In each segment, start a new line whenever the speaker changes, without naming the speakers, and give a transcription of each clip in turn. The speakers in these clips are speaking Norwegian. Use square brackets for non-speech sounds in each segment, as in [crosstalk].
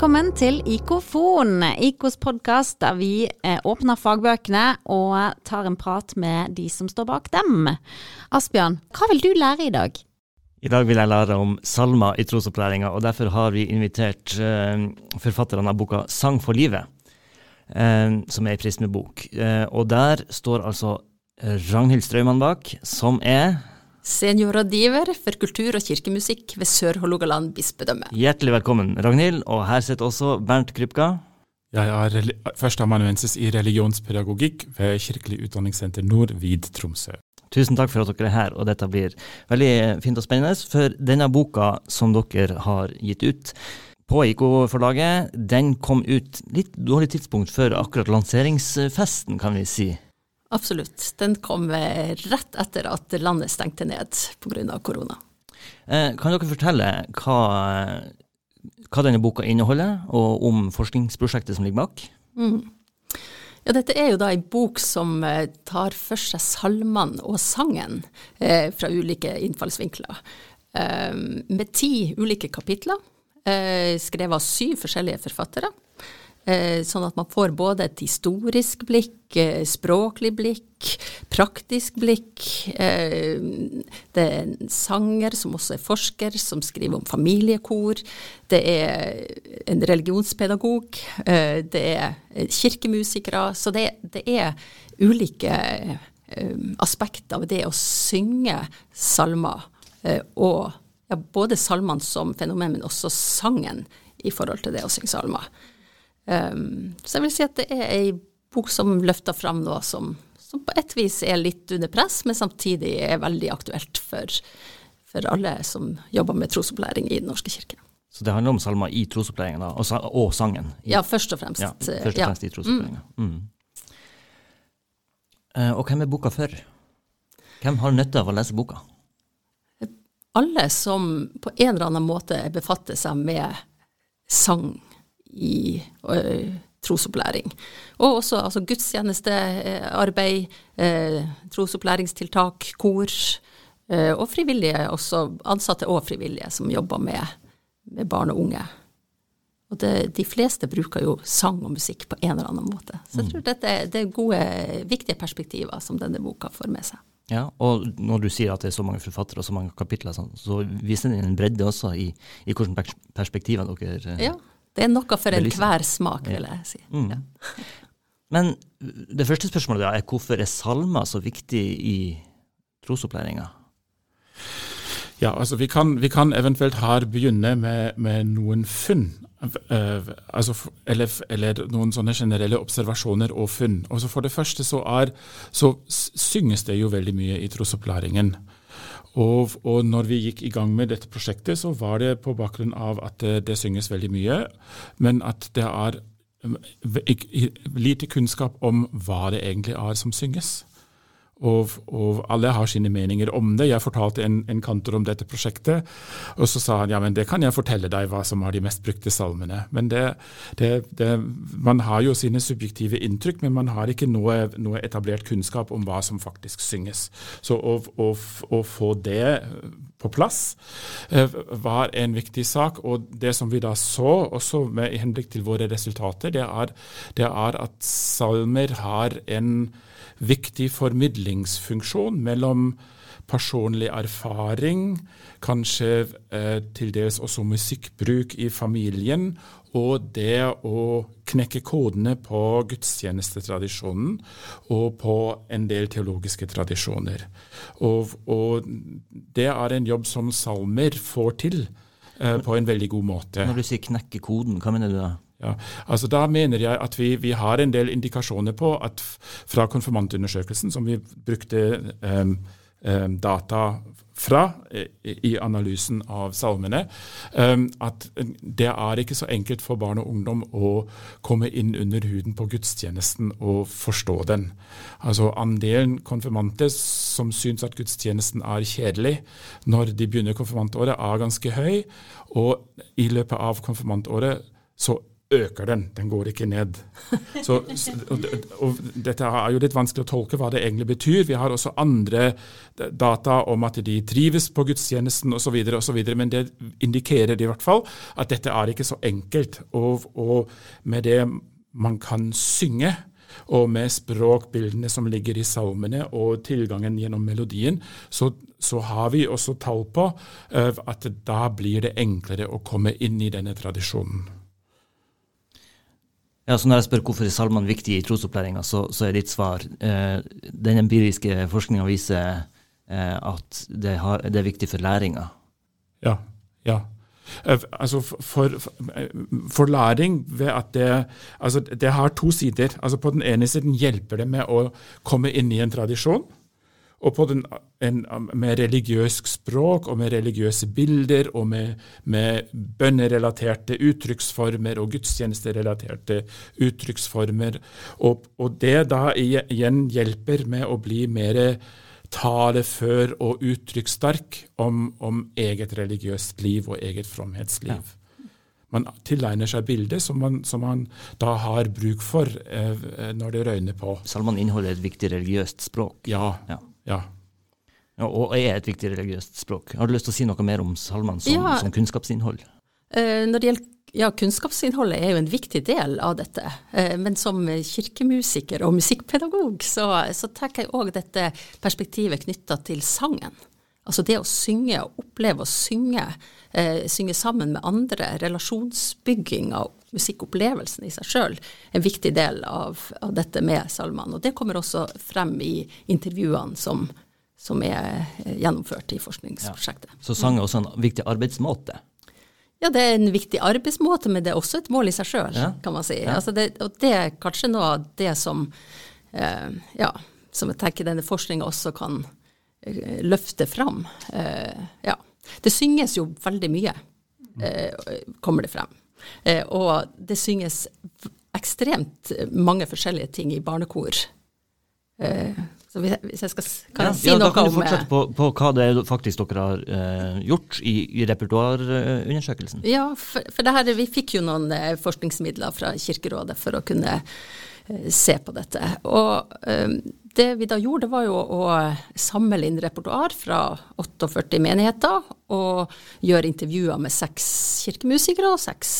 Velkommen til IKFON, IKOs podkast der vi eh, åpner fagbøkene og tar en prat med de som står bak dem. Asbjørn, hva vil du lære i dag?
I dag vil jeg lære om salmer i trosopplæringa, og derfor har vi invitert eh, forfatterne av boka Sang for livet, eh, som er ei prismebok. Og der står altså Ragnhild Straumann bak, som er
Seniorrådgiver for kultur- og kirkemusikk ved Sør-Hålogaland bispedømme.
Hjertelig velkommen, Ragnhild. Og her sitter også Bernt Krypka.
Jeg er førsteamanuensis i religionspedagogikk ved Kirkelig utdanningssenter Nord vid Tromsø.
Tusen takk for at dere er her, og dette blir veldig fint og spennende. For denne boka som dere har gitt ut på IK-forlaget, den kom ut litt dårlig tidspunkt før akkurat lanseringsfesten, kan vi si.
Absolutt. Den kom rett etter at landet stengte ned pga. korona.
Eh, kan dere fortelle hva, hva, denne boka inneholder, og om forskningsprosjektet som ligger bak? Mm.
Ja, dette er jo da ei bok som eh, tar for seg salmene og sangen eh, fra ulike innfallsvinkler. Eh, med ti ulike kapitler, eh, skrevet av syv forskjellige forfattere. Eh, sånn at man får både et historisk blikk, eh, språklig blikk, praktisk blikk. Eh, det er en sanger som også er forsker, som skriver om familiekor. Det er en religionspedagog. Det er kirkemusikere. Så det, det er ulike aspekter av det å synge salmer. Og ja, både salmene som fenomen, men også sangen i forhold til det å synge salmer. Um, så jeg vil si at det er ei bok som løfter fram noe som, som, på et vis er litt under press, men samtidig er veldig aktuelt for, for alle som jobber med trosopplæring i Den norske kirke.
Så det handler om salmer i trosopplæringen og, og, sangen?
I, ja, først og fremst.
Ja, først og fremst ja. i trosopplæringa. Mm. Mm. Uh, og hvem er boka for? Hvem har nytte av å lese boka?
Alle som på en eller annen måte befatter seg med sang i uh, trosopplæring. Og også altså, gudstjenestearbeid, uh, trosopplæringstiltak, kor. Uh, og frivillige, også ansatte og frivillige som jobber med, med barn og unge. Og det, de fleste bruker jo sang og musikk på en eller annen måte. Så jeg mm. tror dette det er gode, viktige perspektiver som denne boka får med seg.
Ja, og når du sier at det er så mange forfattere og så mange kapitler, så viser den en bredde også i, i hvilke perspektiver dere
ja. Det er noe for enhver smak, vil jeg si. Mm. Ja.
Men det første spørsmålet er hvorfor er salmer så viktig i trosopplæringa?
Ja, altså vi kan, vi kan eventuelt her begynne med, med noen funn. Uh, altså, eller, eller, noen sånne generelle observasjoner og funn. Altså For det første så, er, så synges det jo veldig mye i trosopplæringen. Og, og, når vi gikk i gang med dette prosjektet, så var det på bakgrunn av at det, det synges veldig mye, men at det er um, lite kunnskap om hva det egentlig er som synges. Og, og, alle har sine meninger om det. Jeg fortalte en, en, kantor om dette prosjektet, og så sa han ja, men det kan jeg fortelle deg hva som er de mest brukte salmene. Men det, det, det, Man har jo sine subjektive inntrykk, men man har ikke noe, noe etablert kunnskap om hva som faktisk synges. Så å, å, å få det på plass eh, var en viktig sak. Og det som vi da så, også med henblikk til våre resultater, det er, det er at salmer har en viktig formidlingsfunksjon mellom personlig erfaring, kanskje eh, til dels også musikkbruk i familien, og det å knekke kodene på gudstjenestetradisjonen og på en del teologiske tradisjoner. Og, og det er en jobb som salmer får til eh, på en veldig god måte.
Når du sier knekke koden, hva mener du da?
Ja, altså Da mener jeg at vi, vi, har en del indikasjoner på at fra konfirmantundersøkelsen, som vi brukte um, um, data fra i, analysen av salmene, um, at det er ikke så enkelt for barn og ungdom å komme inn under huden på gudstjenesten og forstå den. Altså Andelen konfirmante som syns at gudstjenesten er kjedelig når de begynner konfirmantåret, er ganske høy. Og i løpet av konfirmantåret så øker den, den går ikke ned. Så, og, og, dette er jo litt vanskelig å tolke hva det egentlig betyr. Vi har også andre data om at de trives på gudstjenesten osv., men det indikerer i hvert fall at dette er ikke så enkelt. Og, og med det man kan synge, og med språkbildene som ligger i salmene og tilgangen gjennom melodien, så, så har vi også tall på uh, at da blir det enklere å komme inn i denne tradisjonen.
Ja, så Når jeg spør hvorfor er salmene viktige i trosopplæringa, så, så, er ditt svar eh, den empiriske forskninga viser eh, at det, har, det, er viktig for læringa.
Ja. ja. Eh, altså for, for, læring ved at det, altså det har to sider. Altså På den ene siden hjelper det med å komme inn i en tradisjon og på den, en, med religiøst språk og med religiøse bilder og med, med bønnerelaterte uttrykksformer og gudstjenesterelaterte uttrykksformer. Og, og, det da igjen hjelper med å bli mer talefør og uttrykkssterk om, om, eget religiøst liv og eget fromhetsliv. Ja. Man tilegner seg bilder som man, som man, da har bruk for eh, når det røyner på.
Salmene inneholder et viktig religiøst språk.
Ja. ja. Ja.
ja. Og er et viktig religiøst språk. Har du lyst til å si noe mer om salmene som, ja. som kunnskapsinnhold?
Uh, når det gjelder ja, kunnskapsinnholdet er jo en viktig del av dette. Uh, men som kirkemusiker og musikkpedagog så, så tenker jeg òg dette perspektivet knytta til sangen. Altså det å synge og oppleve å synge, eh, synge sammen med andre, relasjonsbygging av musikkopplevelsen i seg sjøl, en viktig del av, av dette med salmene. Og det kommer også frem i intervjuene som, som er eh, gjennomført i forskningsprosjektet. Ja.
Så sang er også en viktig arbeidsmåte?
Ja, det er en viktig arbeidsmåte, men det er også et mål i seg sjøl, ja. kan man si. Ja. Altså det, og det er kanskje noe av det som, eh, ja, som jeg tenker denne forskninga også kan løfte fram. Eh, ja. Det synges jo veldig mye, eh, kommer det frem. Eh, og det synges ekstremt mange forskjellige ting i barnekor. Eh, så hvis jeg skal kan jeg
ja,
si
ja,
noe
Da kan du
om
fortsette på, på, hva det er faktisk dere har eh, gjort i, i repertoarundersøkelsen.
Ja, for, for det her, vi fikk jo noen forskningsmidler fra Kirkerådet for å kunne eh, se på dette. Og det vi da gjorde, var jo å samle inn repertoar fra 48 menigheter og gjøre intervjuer med seks kirkemusikere og seks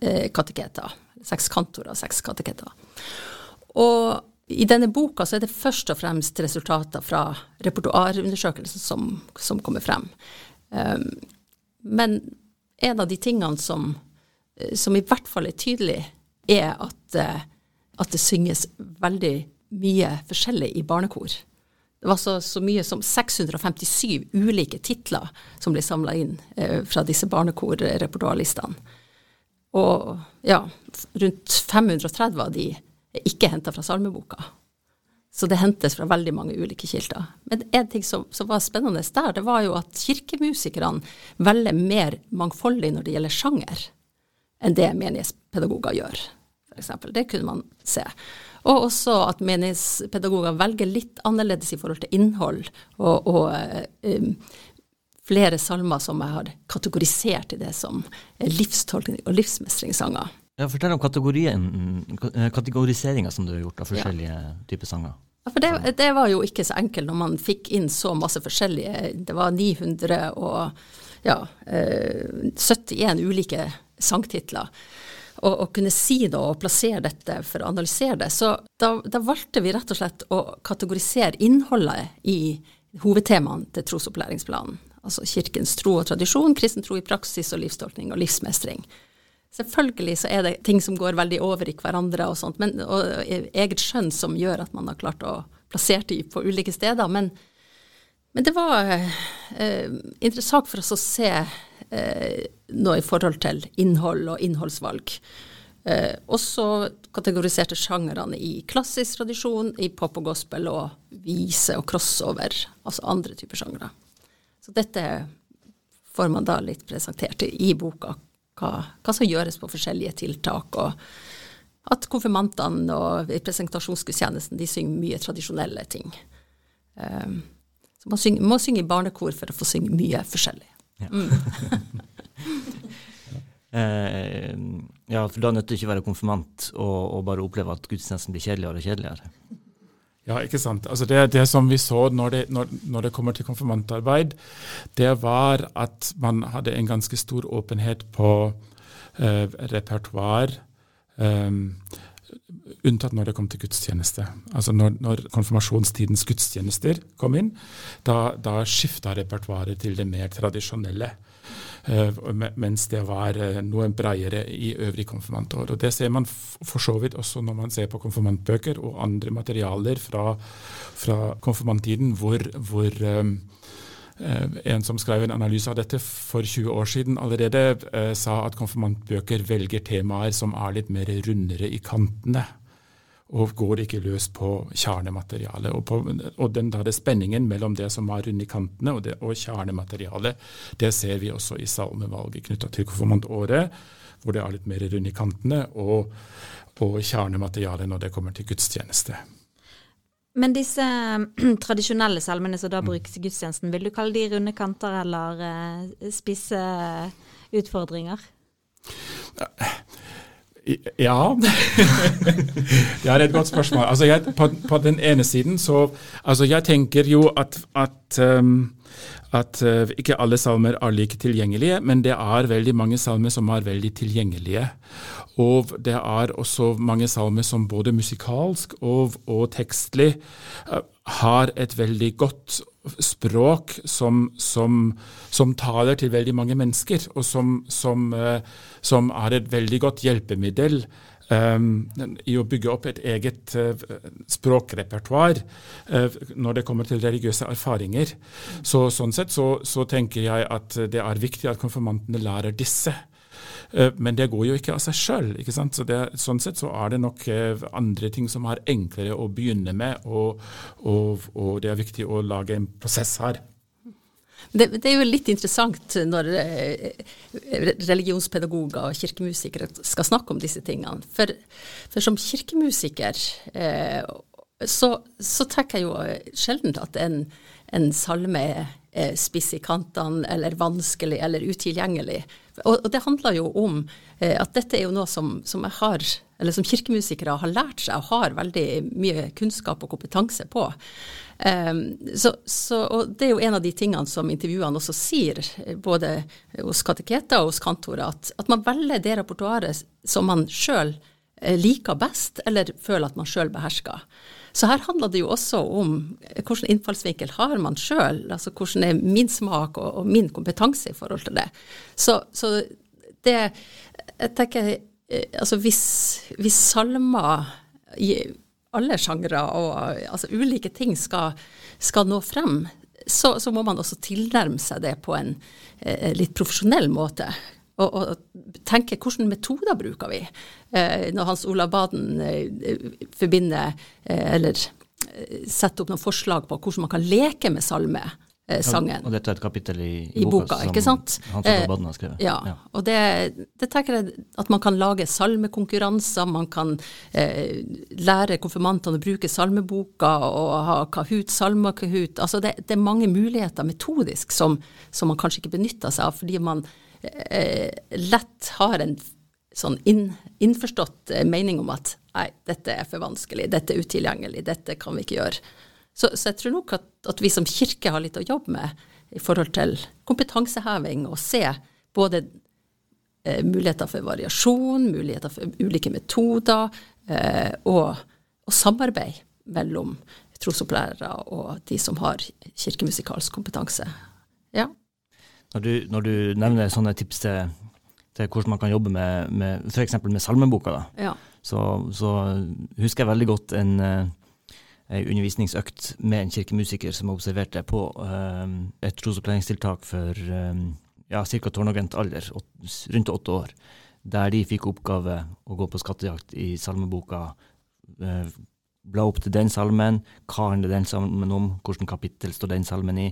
eh, kateketer. Seks kantorer og seks kateketer. Og i denne boka så er det først og fremst resultater fra repertoarundersøkelsen som, som kommer frem. Um, men en av de tingene som, som, i hvert fall er tydelig, er at, uh, at det synges veldig mye forskjellig i barnekor. Det var så, så mye som 657 ulike titler som ble samla inn eh, fra disse barnekorrepertoarlistene. Og ja, rundt 530 av de er ikke henta fra salmeboka. Så det hentes fra veldig mange ulike kilder. Men en ting som, som, var spennende der, det var jo at kirkemusikerne velger mer mangfoldig når det gjelder sjanger, enn det menighetspedagoger gjør, f.eks. Det kunne man se. Og også at menighetspedagoger velger litt annerledes i forhold til innhold, og, og um, flere salmer som jeg har kategorisert i det som livstolkning og livsmestringssanger.
Ja, Fortell om kategoriseringa som du har gjort av forskjellige ja. typer sanger.
Ja, for det, det, var jo ikke så enkelt når man fikk inn så masse forskjellige. Det var 900 og ja, 71 ulike sangtitler å, kunne si det og plassere dette for å analysere det. Så da, da, valgte vi rett og slett å kategorisere innholdet i hovedtemaene til trosopplæringsplanen. Altså kirkens tro og tradisjon, kristen tro i praksis og livstolkning og livsmestring. Selvfølgelig så er det ting som går veldig over i hverandre og sånt, men, og eget skjønn som gjør at man har klart å plassere de på ulike steder. Men, men det var eh, interessant for oss å se eh, noe i forhold til innhold og innholdsvalg. Eh, også kategoriserte sjangerne i klassisk tradisjon, i pop og gospel og vise og crossover, altså andre typer sjangere. Så dette får man da litt presentert i boka, hva, hva som gjøres på forskjellige tiltak. og at konfirmantene og i presentasjonsgudstjenesten de synger mye tradisjonelle ting. Um, man synger, må synge i barnekor for å få synge mye forskjellig. Ja. Mm. [laughs]
Eh, ja, for da nytter det ikke å være konfirmant og, og bare oppleve at gudstjenesten blir kjedeligere og kjedeligere.
Ja, ikke sant. Altså det, det som vi så når det, når, når det, kommer til konfirmantarbeid, det var at man hadde en ganske stor åpenhet på eh, repertoar. Um, unntatt når det kom til gudstjeneste. Altså når, når konfirmasjonstidens gudstjenester kom inn, da, da skifta repertoaret til det mer tradisjonelle. Uh, mens det var uh, noe bredere i øvrig konfirmantår. Og Det ser man for så vidt også når man ser på konfirmantbøker og andre materialer fra, fra konfirmanttiden, hvor, hvor um, Eh, en som skrev en analyse av dette for 20 år siden, allerede eh, sa at konfirmantbøker velger temaer som er litt mer rundere i kantene. Og går ikke løs på kjernematerialet. Og, på, og den der spenningen mellom det som er rundt i kantene og, det, og kjernematerialet, det ser vi også i salmevalget knytta til konfirmantåret, hvor det er litt mer rundt i kantene, og, og kjernematerialet når det kommer til gudstjeneste.
Men disse [clears throat] tradisjonelle salmene som da mm. brukes i gudstjenesten, vil du kalle de runde kanter eller uh, spisse utfordringer? [laughs]
Ja. det er et godt spørsmål. Altså jeg, på, på, den ene siden så Altså jeg tenker jo at, at um, at uh, ikke alle salmer er like tilgjengelige, men det er veldig mange salmer som er veldig tilgjengelige. Og det er også mange salmer som både musikalsk og, og tekstlig uh, har et veldig godt språk som, som, som, taler til veldig mange mennesker, og som, som, som er et veldig godt hjelpemiddel i å bygge opp et eget uh, språkrepertoar uh, når det kommer til religiøse erfaringer. Så, sånn sett så, så, tenker jeg at det er viktig at konfirmantene lærer disse. Uh, men det går jo ikke av seg sjøl. Så sånn sett så er det nok andre ting som er enklere å begynne med, og, og, og det er viktig å lage en prosess her.
Det, det, er jo litt interessant når eh, religionspedagoger og kirkemusikere skal snakke om disse tingene. For, for som kirkemusiker eh, så, så tenker jeg jo sjelden at en, en salme er spiss i kantene eller vanskelig eller utilgjengelig. Og, og det handler jo om eh, at dette er jo noe som, som jeg har eller som kirkemusikere har lært seg og har veldig mye kunnskap og kompetanse på. Um, så, så, og Det er jo en av de tingene som intervjuene også sier, både hos kateketer og hos kantorer, at, at man velger det repertoaret som man sjøl eh, liker best, eller føler at man sjøl behersker. Så her handler det jo også om hvilken innfallsvinkel har man sjøl, altså hvordan er min smak og, og, min kompetanse i forhold til det. Så, så det jeg tenker eh, altså hvis, hvis salmer i alle sjangre og altså, ulike ting skal, skal nå frem, så, så, må man også tilnærme seg det på en eh, litt profesjonell måte. Og, og, tenke hvilke metoder bruker vi. Eh, når Hans Olav Baden eh, forbinder eh, eller eh, setter opp noen forslag på hvordan man kan leke med salme, eh, sangen.
og dette er et kapittel i,
i, i boka, boka sant?
Hans Olav Baden har skrevet.
Ja, ja. og det, det, tenker jeg at man kan lage salmekonkurranser, man kan eh, lære konfirmantene å bruke salmeboka og ha Kahoot, salma-Kahoot. Altså det, det, er mange muligheter metodisk som, som, man kanskje ikke benytter seg av, fordi man eh, lett har en sånn inn, innforstått eh, mening om at nei, dette er for vanskelig, dette er utilgjengelig, dette kan vi ikke gjøre. Så, så jeg tror nok at, at, vi som kirke har litt å jobbe med i forhold til kompetanseheving og se både eh, muligheter for variasjon, muligheter for ulike metoder eh, og, og, samarbeid mellom trosopplærere og de som har kirkemusikalsk kompetanse. Ja.
Når du, når du nevner sånne tips til, til, hvordan man kan jobbe med, med f.eks. med salmeboka, da,
ja.
så, så, husker jeg veldig godt en eh, undervisningsøkt med en kirkemusiker som observerte på um, et trosopplæringstiltak for um, ja, ca. tårnagent alder, åt, rundt åtte år, der de fikk oppgave å gå på skattejakt i salmeboka. Uh, bla opp til den salmen, hva handler den salmen om, hvilket kapittel står den salmen i,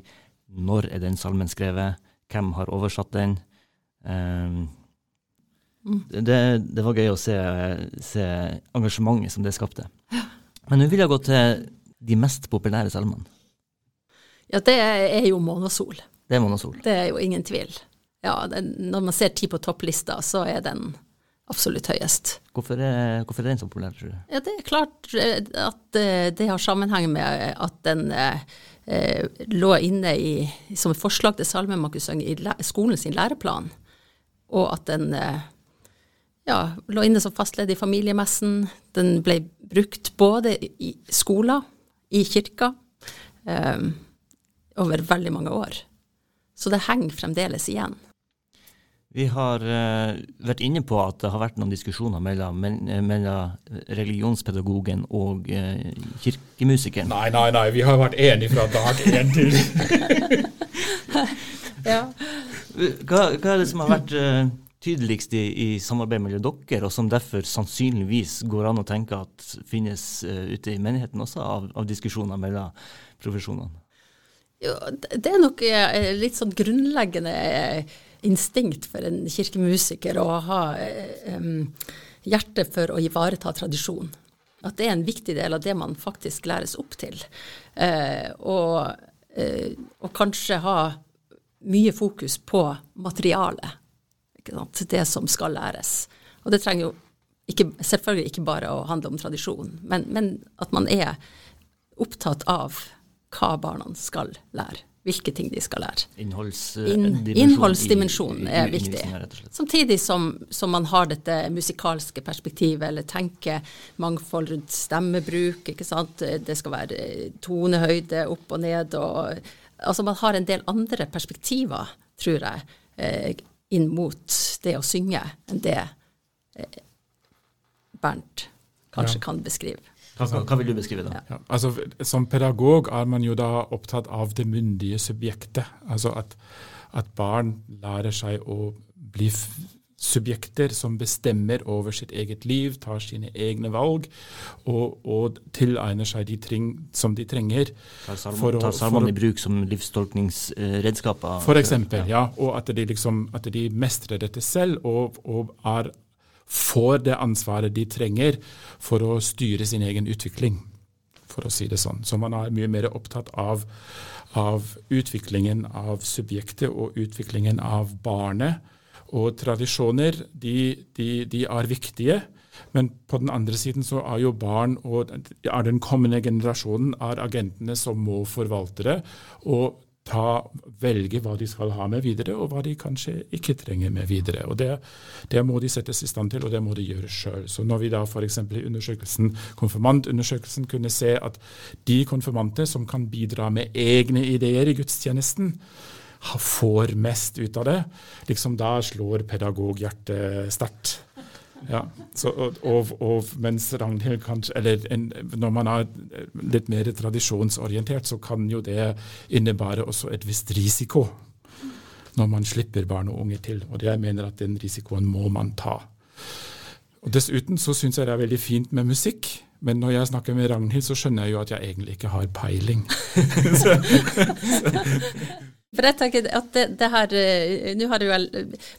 når er den salmen skrevet, hvem har oversatt den. Um, det, det, var gøy å se, se engasjementet som det skapte. Men nå vil jeg gå til de mest populære salmene.
Ja, det er jo månesol.
Det er månesol.
Det er jo ingen tvil. ja, den, når man ser ti på topplista, så er den absolutt høyest.
Hvorfor er, hvorfor er den så populær, tror du?
Ja, Det er klart eh, at eh, det har sammenheng med at den eh, eh, lå inne i, som et forslag til salme man kunne synge i skolens skolen sin læreplan, og at den eh, ja, lå inne som fastledd i familiemessen. Den ble brukt både i skoler, i kirka, eh, over veldig mange år. Så det henger fremdeles igjen.
Vi har eh, vært inne på at det har vært noen diskusjoner mellom, eh, mellom religionspedagogen og eh, kirkemusikeren.
Nei, nei, nei, vi har vært enige fra dag én til [laughs]
Hva, hva er det som har vært eh, tydeligst i, i samarbeid mellom dere, og som derfor sannsynligvis går an å tenke at finnes uh, ute i menigheten også, av, av diskusjoner mellom profesjonene?
Jo, det er nok uh, litt sånn grunnleggende eh, instinkt for en kirkemusiker å ha em, hjerte for å ivareta tradisjon. At det er en viktig del av det man faktisk læres opp til. Uh, og, uh, og kanskje ha mye fokus på materialet. Det som skal læres. Og det trenger jo ikke, selvfølgelig ikke bare å handle om tradisjon, men, men at man er opptatt av hva barna skal lære. Hvilke ting de skal lære.
Innholds,
Inn,
dimensjon
innholdsdimensjonen
i- i
er viktig. Samtidig som, som man har dette musikalske perspektivet, eller tenker mangfold rundt stemmebruk. ikke sant? Det skal være tonehøyde opp og ned. og altså Man har en del andre perspektiver, tror jeg, eh, inn mot det å synge, enn det eh, Bernt kanskje
Ja.
kan beskrive.
Hva, hva, vil du beskrive da?
Ja, altså, som pedagog er man jo da opptatt av det myndige subjektet. Altså at, at barn lærer seg å bli subjekter som bestemmer over sitt eget liv, tar sine egne valg og, og tilegner seg de ting som de trenger.
Tar salmene i bruk som livstolkningsredskaper?
For eksempel, ja. Og at de, liksom, at de mestrer dette selv og, og er, får det ansvaret de trenger for å styre sin egen utvikling, for å si det sånn. Så man er mye mer opptatt av, av utviklingen av subjektet og utviklingen av barnet. Og tradisjoner, de, de, de er viktige. Men på den andre siden så er jo barn og er den kommende generasjonen er agentene som må forvalte det og ta, velge hva de skal ha med videre, og hva de kanskje ikke trenger med videre. Og Det, det må de settes i stand til, og det må de gjøre sjøl. Når vi da f.eks. i undersøkelsen, konfirmantundersøkelsen kunne se at de konfirmante som kan bidra med egne ideer i gudstjenesten, får mest ut av det, liksom da slår pedagoghjertet sterkt. Ja, så, og, og, og mens Ragnhild kanskje Eller en, når man er litt mer tradisjonsorientert, så kan jo det innebære også et visst risiko når man slipper barn og unge til. Og det jeg mener at den risikoen må man ta. Og Dessuten så syns jeg det er veldig fint med musikk. Men når jeg snakker med Ragnhild, så skjønner jeg jo at jeg egentlig ikke har peiling. [laughs]
For jeg tenker at det, det her, eh, Nå har jeg vel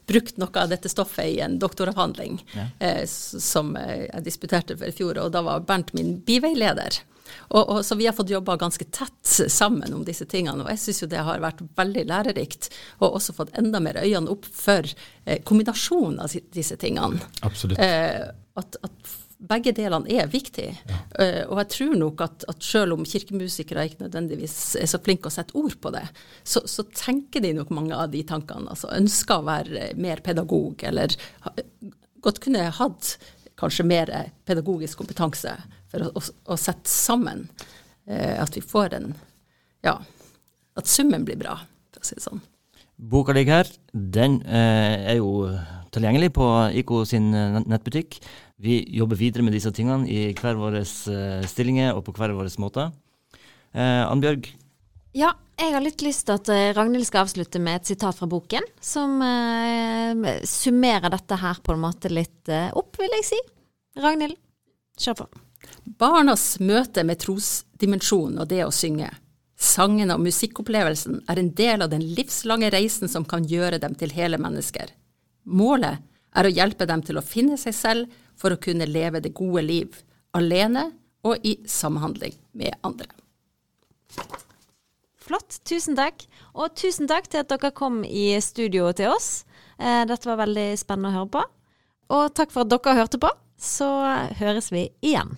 brukt noe av dette stoffet i en doktoravhandling
Ja.
eh, som eh, jeg disputerte for i fjor, og da var Bernt min biveileder. Og, og, så vi har fått jobba ganske tett sammen om disse tingene, og jeg syns jo det har vært veldig lærerikt. Og også fått enda mer øynene opp for eh, kombinasjonen av disse tingene.
Absolutt.
Eh, at, at begge delene er viktig. Eh, og jeg tror nok at, at selv om kirkemusikere ikke nødvendigvis er så flinke å sette ord på det, så, så tenker de nok mange av de tankene. Altså ønsker å være mer pedagog, eller godt kunne hatt kanskje mer pedagogisk kompetanse for å, å, å sette sammen. Uh, at vi får en Ja, at summen blir bra, for å si det sånn.
Boka ligger her. Den eh, er jo tilgjengelig på IK sin eh, nettbutikk. Vi jobber videre med disse tingene i hver våre eh, stillinger og på hver vår måte. Eh, Annbjørg,
Ja, jeg har litt lyst til at eh, Ragnhild skal avslutte med et sitat fra boken, som eh, summerer dette her på en måte litt eh, opp, vil jeg si. Ragnhild, kjør på.
Barnas møte med trosdimensjonen og det å synge. Sangen og musikkopplevelsen er en del av den livslange reisen som kan gjøre dem til hele mennesker. Målet er å hjelpe dem til å finne seg selv for å kunne leve det gode liv, alene og i samhandling med andre.
Flott. Tusen takk. Og tusen takk til at dere kom i studio til oss. Eh, dette var veldig spennende å høre på. Og takk for at dere hørte på. Så høres vi igjen.